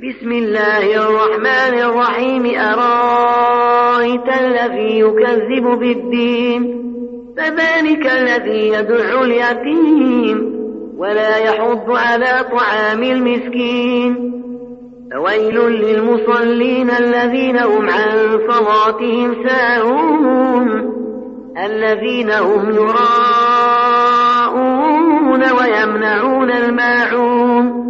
بسم الله الرحمن الرحيم. أرأيت الذي يكذب بالدين؟ فذلك الذي يدع اليتيم ولا يحض على طعام المسكين؟ فويل للمصلين الذين هم عن صلاتهم ساهون الذين هم يراءون ويمنعون الماعون.